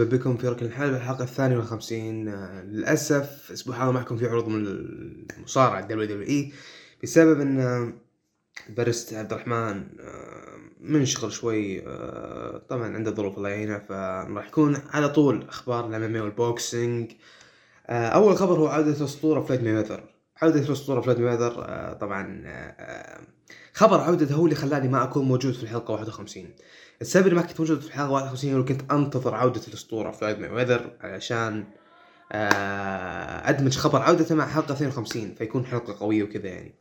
مرحبا بكم في ركن الحلبة الحلقة الثانية والخمسين. آه، للأسف الأسبوع هذا حيكون في عروض من المصارعة WWE بسبب أن آه، برست عبد الرحمن آه، منشغل شوي طبعا عنده ظروف الله يعينه فراح يكون على طول أخبار ال MMA وال boxing. أول خبر هو عودة الأسطورة فلويد مايوذر عودة الأسطورة فلويد مايوذر آه، طبعا آه، آه، خبر عودته هو اللي خلاني ما أكون موجود في الحلقة 51 السبب اللي ما كنت موجود في الحلقة 51 هو كنت أنتظر عودة الأسطورة فلويد مايوذر علشان أدمج خبر عودته مع حلقة 52 فيكون حلقة قوية وكذا يعني.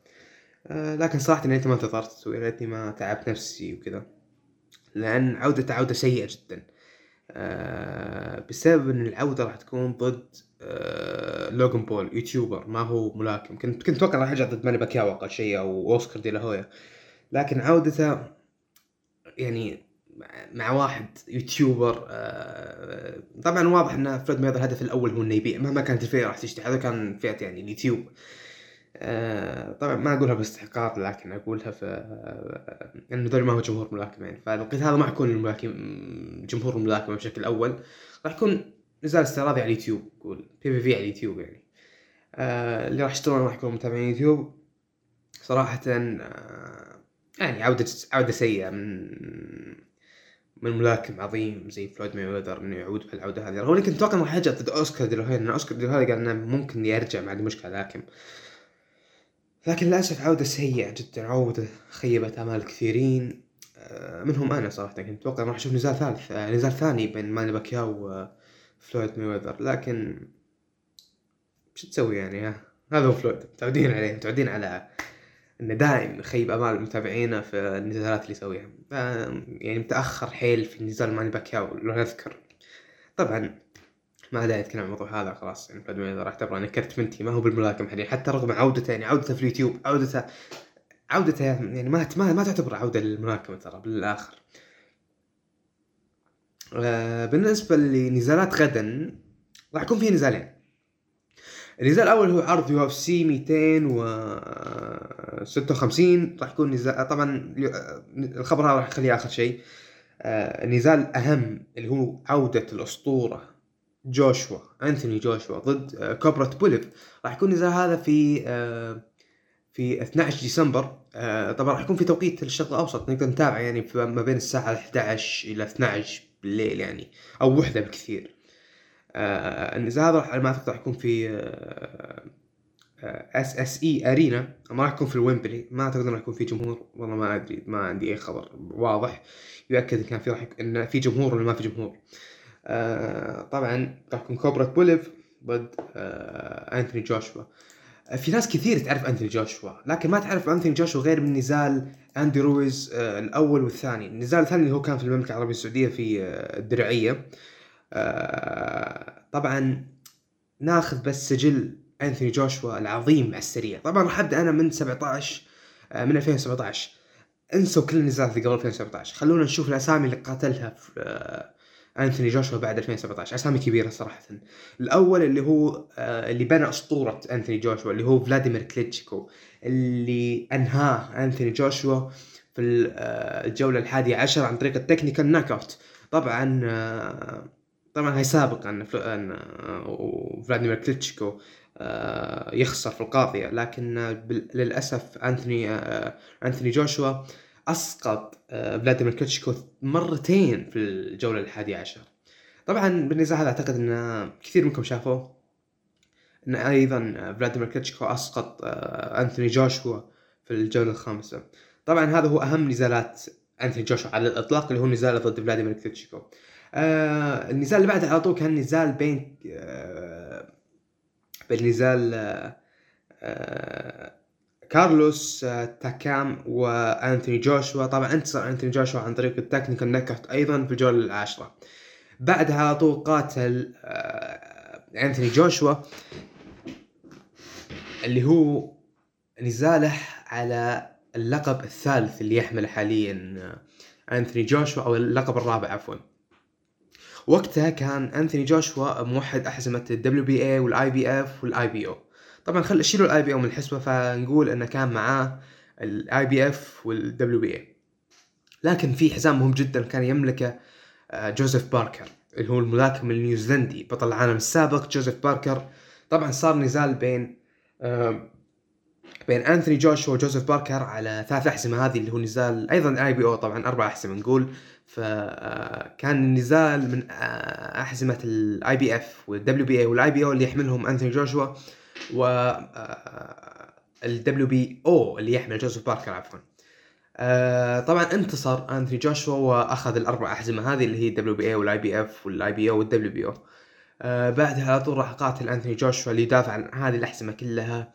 لكن صراحة يا ريتني ما انتظرت ويا ريتني ما تعبت نفسي وكذا. لأن عودته عودة سيئة جدا. بسبب إن العودة راح تكون ضد لوغان بول YouTuber ما هو ملاكم. كنت كنت أتوقع راح يرجع ضد ماني باكياو أقل شيء أو اوسكار دي لاهويا لكن عودته يعني مع- واحد YouTuber آه، طبعا واضح إن فلويد مايوذر الهدف الأول هو إنه يبيع. مهما كانت الفئة راح تشتري هذا كان فئة يعني اليوتيوب. آه، طبعا ما أقولها باستحقاق لكن أقولها في إنه ذول ما هو جمهور ملاكمه يعني. فالقتال هذا ما حيكون الملاكم جمهور الملاكمه بشكل أول. راح يكون نزال استعراضي على اليوتيوب قول. PPV على اليوتيوب يعني. آه، اللي راح يشترون راح يكونوا متابعين يوتيوب صراحة آه، يعني عودة عودة سيئة من من ملاكم عظيم زي فلويد مايوذر إنه يعود بهالعودة هذه. رغم اني كنت أتوقع راح ضد أوسكار دي لاهويا لأن أوسكار دي لاهويا قال إنه ممكن يرجع ما عندي مشكلة لكن لكن للأسف عودة سيئة جدا. عودة خيبت آمال كثيرين. آه، منهم أنا صراحة. كنت أتوقع راح أشوف نزال ثالث. آه، نزال ثاني بين ماني باكياو وفلويد مايوذر لكن شو تسوي يعني؟ ها هذا هو فلويد متعودين عليه متعودين على إنه دائم يخيب آمال متابعينه في النزالات اللي يسويها. يعني متأخر حيل في نزال ماني باكياو لو نذكر. طبعا ما داعي أتكلم عن الموضوع هذا خلاص يعني فلويد مايوذر اعتبره انه كرت منتهي ما هو بالملاكم حاليا. حتى رغم عودته يعني عودته في اليوتيوب عودته عودته يعني ما ما, ما تعتبر عودة للملاكمة ترى بالآخر. بالنسبة لنزالات غدا راح يكون في نزالين. النزال الأول هو عرض UFC 256 راح يكون نزال طبعا الخبر هذا راح اخليه آخر شيء. آه، النزال أهم اللي هو عودة الأسطورة جوشوا أنثوني جوشوا ضد آه، كوبرات بوليف راح يكون النزال هذا في آه، في 12 ديسمبر. آه، طبعا راح يكون في توقيت الشرق الأوسط نقدر نتابع يعني ما بين الساعة 11 إلى 12 بالليل يعني أو وحدة بالكثير آه، النزال هذا راح ما أعتقد راح يكون في SSE Arena ما راح يكون في الويمبلي ما أعتقد راح يكون في جمهور والله ما أدري ما عندي أي خبر واضح. يؤكد إن كان في راح إن في جمهور ولا ما في جمهور. آه، طبعا راح يكون كوبرات بوليف ضد آه، انثوني جوشوا في ناس كثير تعرف انثوني جوشوا لكن ما تعرف انثوني جوشوا غير من نزال أندي رويز آه، الأول والثاني. النزال الثاني اللي هو كان في المملكة العربية السعودية في آه، الدرعية. آه، طبعا ناخذ بس سجل انثوني جوشوا العظيم على السريع. طبعا راح أبدأ أنا من 17 آه، من 2017 انسوا كل النزالات اللي قبل 2017 خلونا نشوف الأسامي اللي قاتلها في انثوني جوشوا بعد 2017 أسامي كبيرة صراحة. الأول اللي هو آه، اللي بنى أسطورة انثوني جوشوا اللي هو فلاديمير كليتشكو اللي أنهاه انثوني جوشوا في آه، الجولة الحادية عشر عن طريق ال technical knockout طبعا آه، طبعا هي سابق أن فل- أن آه، فلاديمير كليتشكو يخسر في القاضية. لكن للأسف أنثوني أنثوني جوشوا أسقط آه، فلاديمير كليتشكو مرتين في الجولة الحادية عشر. طبعا بالنزال هذا أعتقد أن كثير منكم شافوه أن أيضا آه، فلاديمير كليتشكو أسقط آه، أنثوني جوشوا في الجولة الخامسة. طبعا هذا هو أهم نزالات أنثوني جوشوا على الإطلاق اللي هو نزاله ضد فلاديمير كليتشكو آه النزال اللي بعده على طول كان نزال بين آه بين نزال آه آه كارلوس آه تاكام وانثوني جوشوا. طبعا انتصر انثوني جوشوا عن طريق ال technical knockout أيضا في الجولة العاشرة. بعدها على طول قاتل آه انثوني جوشوا اللي هو نزاله على اللقب الثالث اللي يحمله حاليا آه، انثوني جوشوا أو اللقب الرابع عفوا. وقتها كان انثوني جوشوا موحد أحزمة الدبليو بي اي والاي بي اف والاي بي أو طبعا خل شيلوا ال IBO من الحسبة فنقول إنه كان معاه الاي بي اف والدبليو بي اي لكن في حزام مهم جدا كان يملكه آه، جوزيف باركر اللي هو الملاكم النيوزيلندي بطل العالم السابق جوزيف باركر. طبعا صار نزال بين آه، بين أنثوني جوشوا وجوزيف باركر على ثلاث أحزمة هذه اللي هو نزال أيضا IBO طبعا أربع أحزمة نقول. فكان النزال من أحزمة الاي بي اف والدبليو بي اي والاي بي أو اللي يحملهم أنثوني جوشوا. و ال WBO اللي يحمل جوزيف باركر عفوا. آه طبعا انتصر أنثوني جوشوا وأخذ الأربع أحزمة هذه اللي هي الدبليو بي آي والاي بي إف والاي بي أو والدبليو بي أو. آه بعدها على طول راح قاتل أنثوني جوشوا اللي يدافع عن هذه الأحزمة كلها.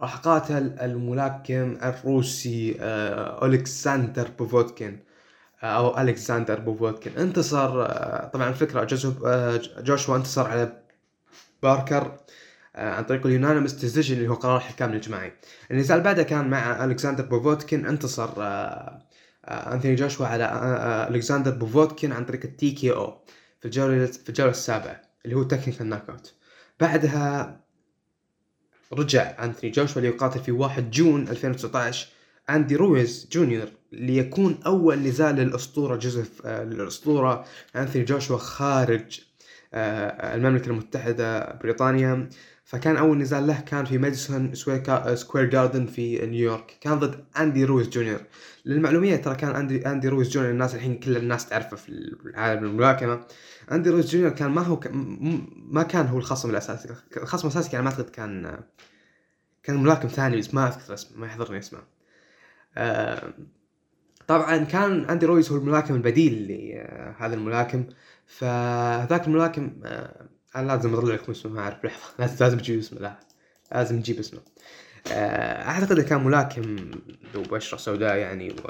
راح قاتل الملاكم الروسي آه ألكساندر بوفوتكن آه أو ألكساندر بوفوتكن انتصر آه طبعا الفكرة جوزيف آه جوشوا انتصر على باركر. آه، عن طريق ال unanimous decision اللي هو قرار الحكام الجماعي النزال بعده كان مع ألكسندر بوفوتكن انتصر آه، آه، أنثوني جوشوا على ألكسندر بوفوتكن عن طريق ال TKO في الجولة في الجولة السابعة اللي هو technical knockout بعدها رجع أنثوني جوشوا ليقاتل في 1 June 2019 أندي رويز جونيور ليكون أول نزال للأسطورة جوزيف للأسطورة. أنثوني جوشوا خارج المملكة المتحدة بريطانيا. فكان أول نزال له كان في ماديسون سكوير جاردن في نيويورك. كان ضد أندي رويز جونيور. للمعلومية ترى كان اندي أندي رويز جونيور الناس الحين كل الناس تعرفه في عالم الملاكمة. أندي رويز جونيور كان ما هو. ما كان هو الخصم الأساسي. الخصم الأساسي كان ما أعتقد كان كان ملاكم ثاني بس ما أذكر اسمه ما يحضرني اسمه. آه... طبعا كان أندي رويز هو الملاكم البديل لهذا الملاكم. فذاك الملاكم آه أنا لازم اطلع لكم اسمه ما أعرف لحظة لازم تجيب اسمه لا لازم نجيب اسمه. آه، أعتقد كان ملاكم ذو بشره سوداء يعني و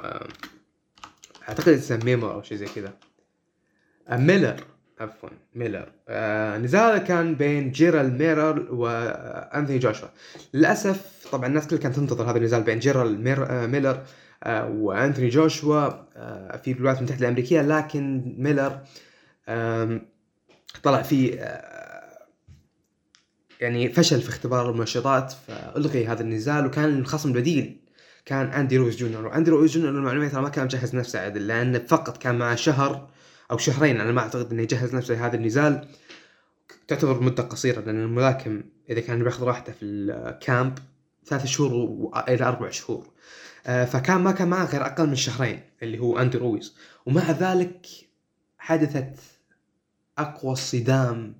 أعتقد اسمه ميمو أو شيء زي كذا. آه، ميلر عفوا ميلر. آه نزال كان بين جيرال ميلر وانثوني جوشوا. للأسف طبعا الناس كلها كانت تنتظر هذا النزال بين جيرال ميلر وأنثوني جوشوا في الولايات المتحدة الأمريكية لكن ميلر آه طلع فيه يعني فشل في اختبار المنشطات فألغي هذا النزال وكان الخصم البديل كان أندي رويز جونيور. وأندي رويز جونيور المعلوميه ترى ما كان مجهز نفسه عدل لأن فقط كان معه شهر أو شهرين أنا ما أعتقد إنه يجهز نفسه لهذا النزال. تعتبر مدة قصيرة لأن الملاكم إذا كان بياخذ راحته في ال camp ثلاث شهور إلى أربع شهور. آه، فكان ما كان معه غير أقل من شهرين اللي هو أندي رويز ومع ذلك حدثت أقوى صدمة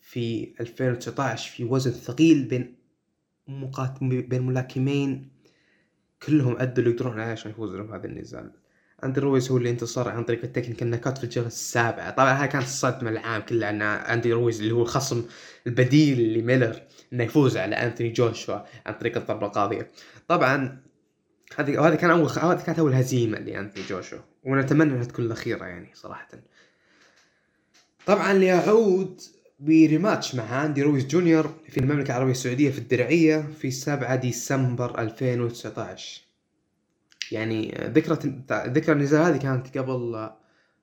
في 2019 في وزن ثقيل بين مقات... بين ملاكمين كلهم أدوا اللي يقدرون عليه عشان يفوزوا بهذا النزال. اندي رويز هو اللي انتصر عن طريق ال technical knockout في الجوله السابعة. طبعا هاي كانت الصدمة العالم كلها أن اندي رويز اللي هو الخصم البديل لميلر إنه يفوز على انثوني جوشوا عن طريق الضربة القاضية. طبعا هذه وهذه كان أول هذه كانت أول هزيمة لانثوني جوشوا. ونتمنى انها تكون الاخيره يعني صراحة. طبعا ليعود ب rematch مع أندي رويز جونيور في المملكة العربية السعودية في الدرعية في 7 ديسمبر 2019 يعني ذكرى ذكرى النزال هذه كانت قبل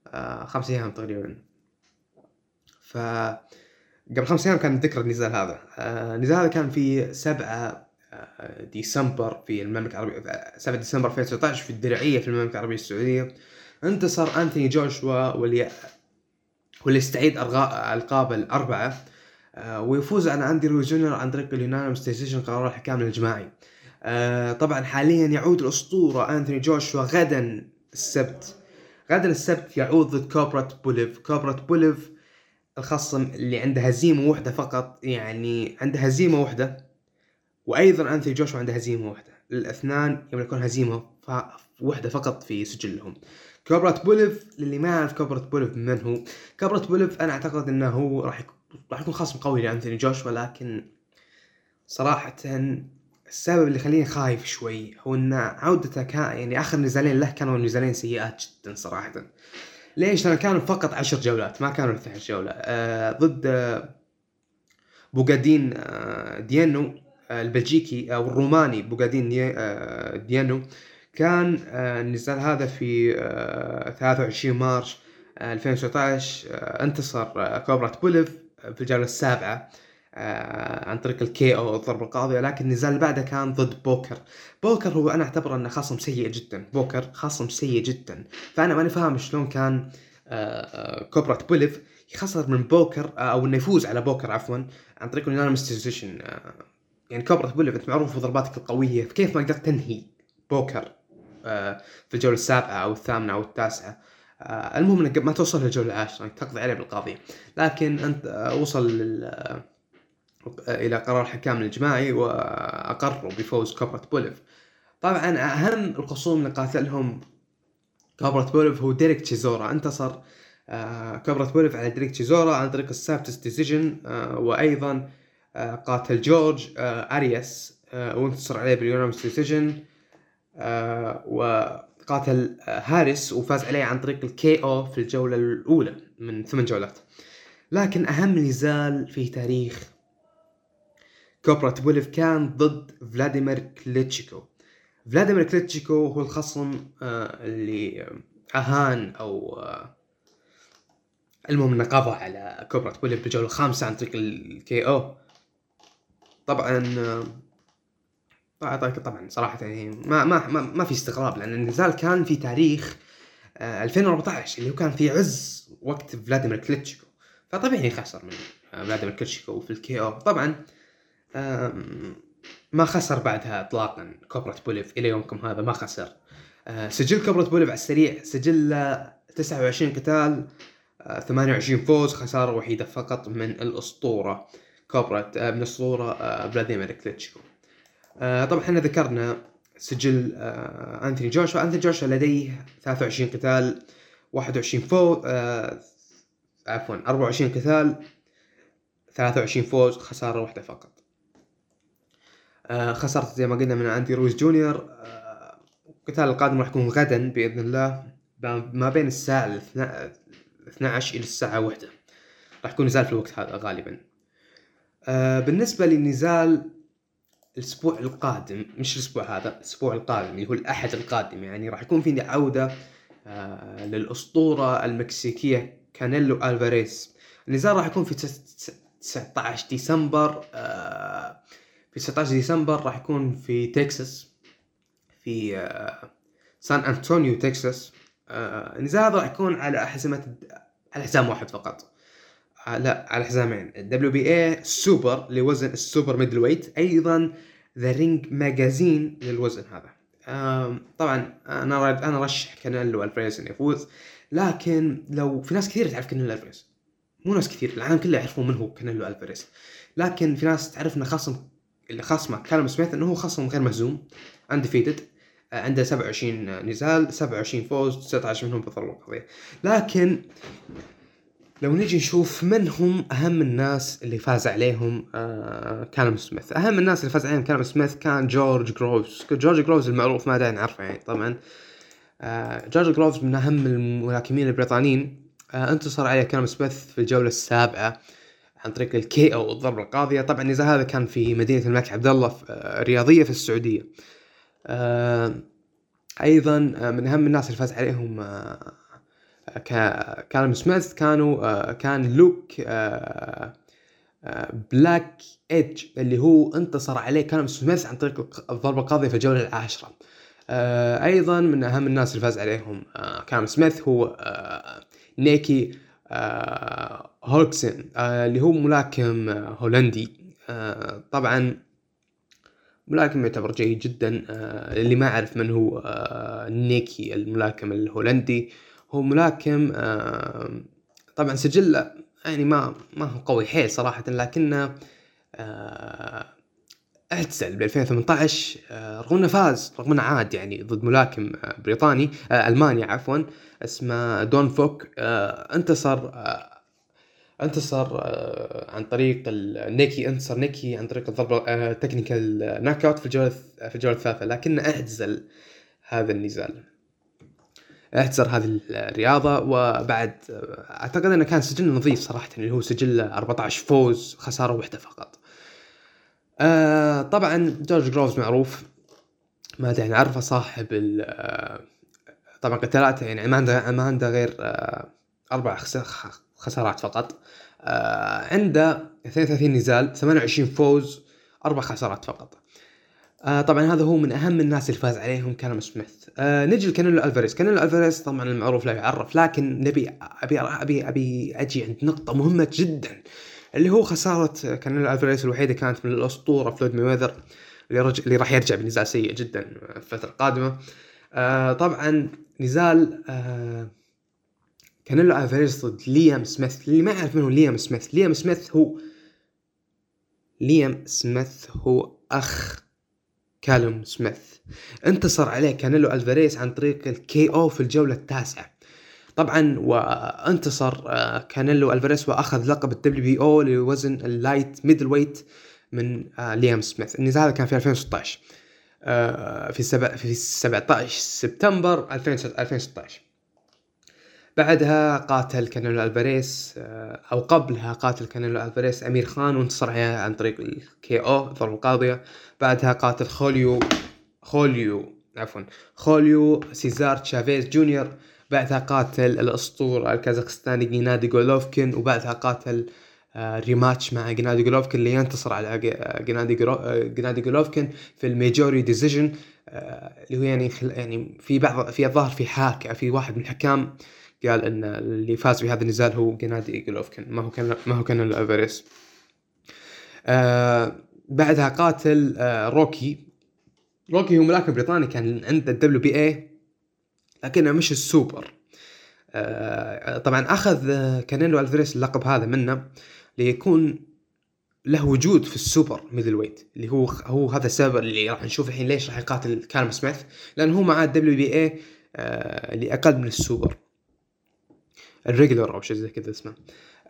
آه، خمس أيام تقريبا. ف قبل خمس أيام كان ذكرى النزال هذا. آه، النزال هذا كان في 7 آه، ديسمبر في المملكة العربية 7 ديسمبر 2019 في الدرعية في المملكة العربية السعودية. انتصر انثوني جوشوا واللي واللي يستعيد ألقاب الأربعة آه، ويفوز على اندي رويز جونيور عن طريق ال unanimous decision قرار الحكام الجماعي آه، طبعا حاليا يعود الأسطورة انثوني جوشوا غدا السبت. غدا السبت يعود ضد كوبرات بوليف. كوبرات بوليف الخصم اللي عنده هزيمة واحدة فقط يعني عنده هزيمة واحدة وأيضا انثوني جوشوا عنده هزيمة واحدة. الأثنان يملكون هزيمة واحدة فقط في سجلهم. كوبرات بوليف للي ما يعرف كوبرات بوليف من هو؟ كوبرات بوليف أنا أعتقد إنه هو راح راح يكون خصم قوي لانثوني جوشوا لكن صراحة السبب اللي يخليني خايف شوي هو إن عودته كان يعني آخر نزالين له كانوا نزالين سيئات جدا صراحة. ليش؟ لأن كانوا فقط عشر جولات ما كانوا 12 جولة. آه ضد آه بوغادين آه ديانو آه البلجيكي أو الروماني بوغادين آه ديانو. كان آه، النزال هذا في 23 آه، March 2019 آه، انتصر كوبرات بوليف في الجولة السابعة آه عن طريق ال KO الضربة القاضية. لكن النزال اللي بعده كان ضد بوكر. بوكر هو أنا أعتبره أنه خصم سيء جدا. بوكر خصم سيء جدا. فأنا ماني فاهم شلون كان آه, آه، كوبرات بوليف يخسر من بوكر آه أو إنه يفوز على بوكر عفوا عن طريق ال unanimous decision آه يعني كوبرات بوليف أنت معروف بضرباتك القوية فكيف ما قدرت تنهي بوكر؟ آه في الجولة السابعة أو الثامنة أو التاسعة. آه المهم إنك ما توصل للجولة العاشرة تقضي عليه بالقاضية لكن أنت آه وصل لل آه إلى قرار حكام الجماعي وأقروا بفوز كوبرت بوليف. طبعا أهم الخصوم اللي قاتلهم كوبرت بوليف هو ديريك تشيزورا. انتصر آه كوبرت بوليف على ديريك تشيزورا عن طريق ال split decision آه وأيضا آه قاتل جورج آه أرياس آه وانتصر عليه بال unanimous decision. آه وقاتل آه هاريس وفاز عليه عن طريق ال KO في الجولة الأولى من ثمان جولات. لكن أهم نزال في تاريخ كوبرات بوليف كان ضد فلاديمير كليتشيكو. فلاديمير كليتشيكو هو الخصم آه اللي أهان أو آه المهم إنه قضى على كوبرات بوليف بالجولة الخامسة عن طريق ال KO طبعا طبعا صراحة يعني ما ما ما, ما في استغراب لأن النزال كان في تاريخ آه 2014 اللي هو كان في عز وقت فلاديمير كليتشيكو. فطبيعي خسر من فلاديمير كليتشيكو في ال KO. طبعا ما خسر بعدها اطلاقا كوبرت بوليف. إلى يومكم هذا ما خسر. آه، سجل كوبرت بوليف على السريع. سجل 29 قتال 28 آه، فوز خسارة وحيدة فقط من الأسطورة كوبرت آه، من الأسطورة فلاديمير كليتشكو طبعا إحنا ذكرنا سجل أنثوني جوشوا. أنثوني جوشوا لديه 23 قتال 21 فوز عفوا 24 قتال 23 فوز خسارة واحدة فقط. آه، خسرت زي ما قلنا من اندي رويز جونيور. آه، القتال القادم راح يكون غدا بإذن الله ما بين الساعة 12 إلى الساعة 1 راح يكون نزال في الوقت هذا غالبا. آه، بالنسبة للنزال الأسبوع القادم مش الأسبوع هذا الأسبوع القادم اللي هو الأحد القادم يعني راح يكون في عودة للأسطورة المكسيكية كانيلو ألفاريز. النزال راح يكون في 19 ديسمبر في 19 ديسمبر راح يكون في تكساس في آه، سان أنطونيو تكساس. آه، النزال هذا راح يكون على حزمة على حزام واحد فقط. آه، لا على حزامين. ال WBA super لوزن ال super middleweight أيضا The Ring Magazine للوزن هذا. طبعا أنا أنا رشح كانيلو ألفريز إنه يفوز لكن لو في ناس كثير تعرف كانيلو ألفريز. مو ناس كثير العالم كله يعرفون من هو كانيلو ألفريز. لكن في ناس تعرف انه خصم اللي خصمه كالم سميث إنه هو خصم غير مهزوم undefeated آه، عنده 27 نزال 27 فوز 19 منهم بضربة قاضية لكن لو نجي نشوف من هم أهم الناس اللي فاز عليهم آه كالم سميث. أهم الناس اللي فاز عليهم كالم سميث كان جورج جروفز. جورج جروفز المعروف ما داعي نعرفه يعني طبعا. آه جورج جروفز من أهم الملاكمين البريطانيين. آه انتصر عليه كالم سميث في الجولة السابعة عن طريق ال KO الضربة القاضية. طبعا النزال هذا كان في مدينة الملك عبد الله الرياضية في السعودية. آه، أيضا آه، من أهم الناس اللي فاز عليهم آه، كالم سميث كانوا كان لوك بلاكليدج اللي هو انتصر عليه. كالم سميث عن طريق الضربة القاضية في الجوله العاشرة. أيضا من أهم الناس اللي فاز عليهم كان سميث هو نيكي آه هولكسن آه اللي هو ملاكم آه هولندي. آه طبعا ملاكم يعتبر جيد جدا آه اللي ما يعرف من هو آه نيكي الملاكم الهولندي. هو ملاكم آه طبعا سجله يعني ما ما هو قوي حيل صراحة لكنه آه اعتزل ب 2018 آه رغم إنه فاز رغم إنه عاد يعني ضد ملاكم بريطاني الماني عفوا اسمه دون فوك انتصر انتصر عن طريق ال TKO انتصر TKO عن طريق الضربة technical knockout في الجولة في الجولة الثالثة لكنه اعتزل هذا النزال. اعتزل هذه الرياضة وبعد أعتقد إنه كان سجل نظيف صراحة اللي هو سجل 14 فوز خسارة واحدة فقط. آه طبعا جورج جروفز معروف ما أدري نعرفه صاحب آه طبعا قتالاته يعني ما عنده ما عنده غير آه أربع خسارات فقط عنده 32 نزال 28 فوز أربع خسارات فقط آه طبعا هذا هو من أهم الناس اللي فاز عليهم كالم سميث. آه نجي لكانيلو ألفاريز. كانيلو ألفاريز طبعا المعروف لا يعرف لكن نبي أبي أبي أبي أجي عند نقطة مهمة جدا اللي هو خسارة كانيلو ألفاريز الوحيدة كانت من الأسطورة فلويد ميوذر اللي, رج... اللي راح يرجع بنزال سيء جدا الفترة القادمة. آه طبعا نزال آه كانيلو ألفاريز ضد ليام سميث. اللي ما يعرف من هو ليام سميث ليام سميث هو ليام سميث هو أخ كالوم سميث. انتصر عليه كانيلو الفاريز عن طريق ال KO في الجولة التاسعة. طبعا وانتصر آه، كانيلو الفاريز وأخذ لقب ال WBO لوزن ال light middleweight من آه، ليام سميث. النزال هذا كان في 2016 آه، في في 17 سبتمبر 2016 بعدها قاتل كانيلو ألفاريس آه، أو قبلها قاتل كانيلو ألفاريس أمير خان وانتصر عليه عن طريق ال KO الضربة القاضية. بعدها قاتل خوليو خوليو عفوا خوليو سيزار تشافيز جونيور. بعدها قاتل الأسطورة الكازاخستاني جينادي جولوفكن وبعدها قاتل آه، rematch مع جينادي جولوفكن اللي ينتصر على جينادي جينادي جولوفكن في ال majority decision. آه، اللي هو يعني يعني في بعض في الظاهر في حاكم في واحد من الحكام قال إن اللي فاز بهذا النزال هو جنادي جولوفكن ما هو كان ما هو كانيلو ألفاريس. آه بعدها قاتل آه روكي. روكي هو ملاكم بريطاني كان عنده ال WBA لكنه مش السوبر. آه طبعا أخذ كانيلو ألفاريس اللقب هذا منه ليكون له وجود في ال super middleweight اللي هو هو هذا السبب اللي راح نشوف الحين ليش راح يقاتل كالم سميث لأن هو معاه ال WBA آه اللي أقل من السوبر. ال regular أو شيء زي كذا اسمه.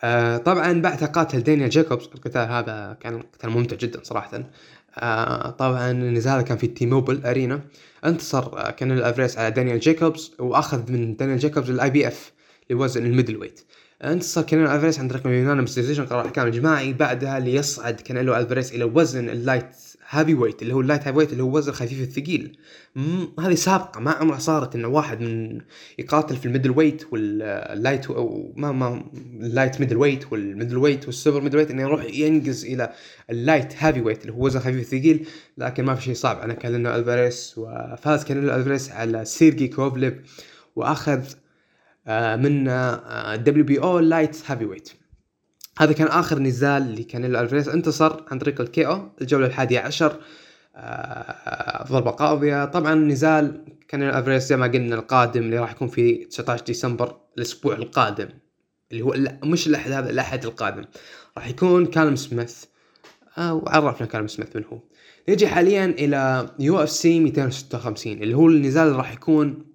آه طبعا بعدها قاتل دانيال جاكوبز القتال هذا كان قتال ممتع جدا صراحة. آه طبعا النزال كان في T-Mobile Arena انتصر آه كانيلو ألفاريس على دانيال جاكوبز وأخذ من دانيال جاكوبز ال IBF لوزن ال middleweight انتصر كانيلو الفاريس عن طريق unanimous decision قرار حكام جماعي بعدها ليصعد كانيلو الفاريس إلى وزن ال light heavyweight اللي هو ال light heavyweight اللي هو وزن خفيف الثقيل. هذه سابقة ما عمرها صارت إنه واحد من يقاتل في ال middleweight وال light أو ما ما ال light middleweight وال middleweight وال super middleweight إنه يروح ينقز إلى ال light heavyweight اللي هو وزن خفيف الثقيل. لكن ما في شيء صعب على كانيلو الفاريس وفاز كانيلو الفاريس على سيرجي كوفليف وأخذ من WBO light heavyweight هذا كان آخر نزال لكانيلو الفاريز انتصر عن طريق ال KO الجولة الحادية عشر آه، ضربة قاضيه طبعا نزال كانيلو الفاريز زي ما قلنا القادم اللي راح يكون في 19 ديسمبر الأسبوع القادم اللي هو مش الأحد هذا الأحد القادم. راح يكون كالم سميث. آه، وعرفنا كالم سميث من هو. نجي حاليا إلى UFC 256 اللي هو النزال اللي راح يكون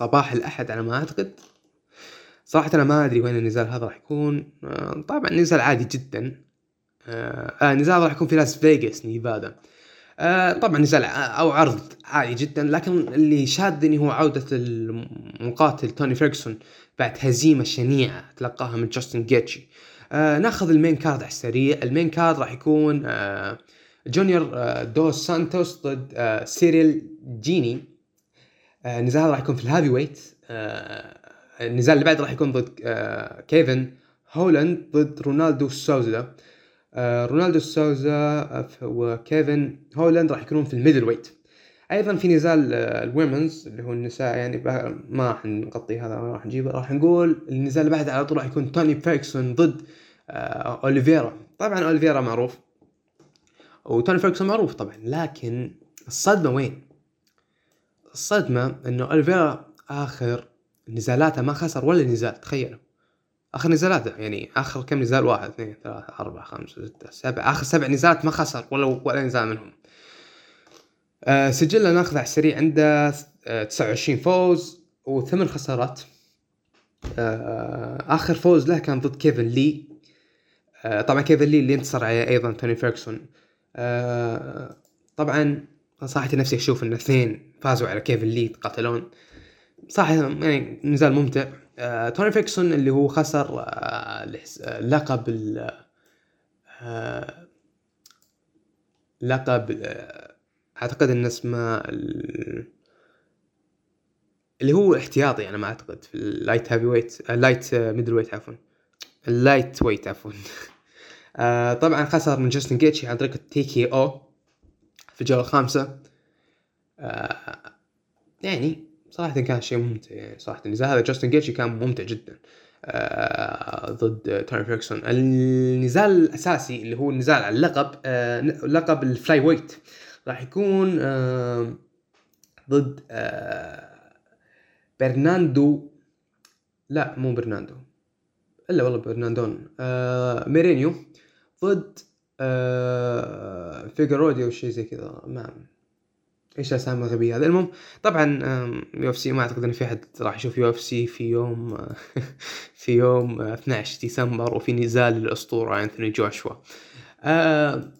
صباح الأحد على ما أعتقد. صراحة أنا ما أدري وين النزال هذا راح يكون. آه، طبعا نزال عادي جدا. آه, آه نزال راح يكون في لاس فيغاس نيفادا. آه طبعا نزال أو عرض عادي جدا لكن اللي شادني هو عودة المقاتل توني فيرجسون بعد هزيمة شنيعة تلقاها من جاستن جيتشي. آه ناخذ ال main card على السريع. ال main card راح يكون آه جونيور آه دوس سانتوس ضد سيريل جيني. آه هذا راح يكون في ال heavyweight. آه النزال اللي بعد راح يكون ضد آه كيفن هولاند ضد رونالدو سوزا. آه رونالدو سوزا وكيفن هولاند راح يكونون في ال middleweight. أيضا في نزال آه ال women's اللي هو النساء يعني ما راح نغطي هذا ما راح نجيبه. راح نقول النزال اللي بعد على طول راح يكون توني فيركسون ضد آه أوليفيرا. طبعا أوليفيرا معروف وتوني فيركسون معروف طبعا لكن الصدمة وين؟ الصدمه إنه اوليفيرا آخر نزالاته ما خسر ولا نزال تخيلوا. آخر نزالاته يعني آخر كم نزال؟ واحد اثنين ثلاثة أربعة خمسة ستة سبعة. آخر سبع نزالات ما خسر ولا ولا نزال منهم. أه سجله ناخذ على السريع عنده أه 29 فوز وثمان خسارات. أه آخر فوز له كان ضد كيفن لي. أه طبعا كيفن لي اللي انتصر عليه أيضا توني فيركسون أه طبعا نصيحتي نفسي أشوف إن اثنين فازوا على كيفن لي تقاتلون صح يعني نزال ممتع. آه، توني فيرجسون اللي هو خسر آه، لقب ال آه، لقب آه، أعتقد إن اسمه اللي هو احتياطي أنا ما أعتقد في ال light heavyweight ال light middleweight عفوا. ال lightweight عفوا. آه طبعا خسر من جاستن جيتشي عن طريق ال TKO. في الجوله الخامسه آه يعني صراحة كان شيء ممتع يعني صراحة. النزال هذا جاستن جيتشي كان ممتع جدا. آه ضد توني فيرجسون النزال الأساسي اللي هو النزال على اللقب آه لقب ال flyweight. راح يكون ضد برناندو. لا مو برناندو. إلا والله براندون. مورينو. ضد فيجريدو أو شيء زي كذا. ما إيش الأسامي الغبية هذه؟ المهم طبعا UFC ما أعتقد إن في أحد راح يشوف UFC في يوم في يوم 12 ديسمبر وفي نزال للأسطورة أنثوني جوشوا. آه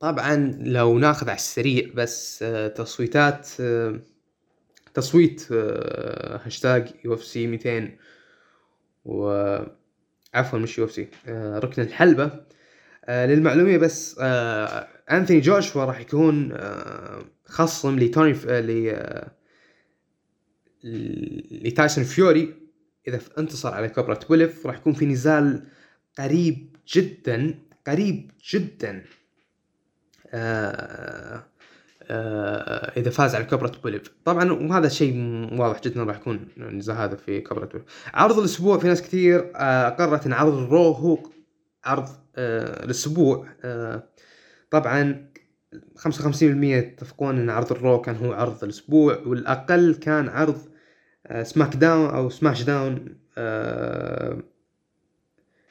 طبعا لو ناخذ على السريع بس آه تصويتات آه تصويت آه هاشتاج UFC 200 و عفوا مش UFC ركن الحلبة. آه للمعلومية بس آه أنثوني جوشوا راح يكون آه خصم لتوني ف... ل لتايسون فيوري. إذا انتصر على كوبرات بوليف راح يكون في نزال قريب جدا قريب جدا آه آه إذا فاز على كوبرات بوليف طبعا وهذا شيء واضح جدا راح يكون النزال هذا في كوبرات بوليف عرض الأسبوع في ناس كثير آه قررت إن عرض ال Raw هو عرض آه الأسبوع آه طبعا 55% يتفقون إن عرض ال Raw كان هو عرض الأسبوع والأقل كان عرض SmackDown أو Smash Down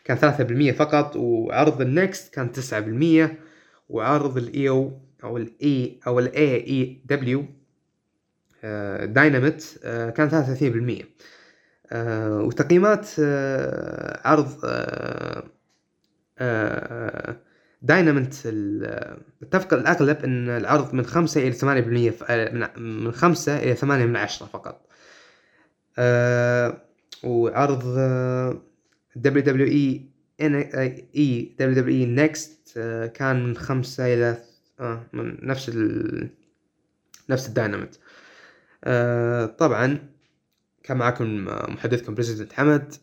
كان 3% فقط وعرض ال NXT كان 9% وعرض الايو أو الاي أو ال AEW Dynamite كان 33% وتقييمات عرض داينامنت اتفق الأغلب إن العرض من خمسة إلى ثمانية بالمية من خمسة إلى ثمانية من عشرة فقط. أه وعرض دبليو دبليو إي إي دبليو دبليو إي نكست كان من خمسة آه من نفس ال نفس الدايناميت طبعا كان معكم محدثكم president حمد.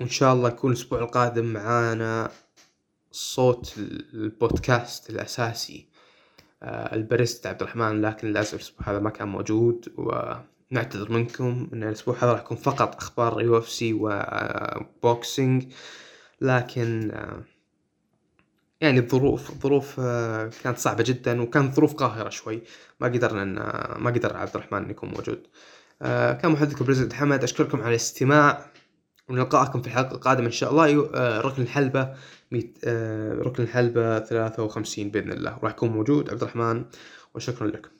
وإن شاء الله يكون الأسبوع القادم معانا صوت البودكاست الأساسي ال priest عبد الرحمن لكن للأسف الأسبوع هذا ما كان موجود ونعتذر منكم أن الأسبوع هذا راح يكون فقط أخبار UFC و boxing لكن يعني الظروف الظروف كانت صعبة جدا وكانت ظروف قاهرة شوي. ما قدرنا أن ما قدر عبد الرحمن أن يكون موجود. كان محدثكم بريزنت حمد أشكركم على الاستماع. ونلقاكم في الحلقة القادمة إن شاء الله ركن الحلبة ميت ركن الحلبة ثلاثة وخمسين بإذن الله. راح يكون موجود. عبد الرحمن وشكرا لكم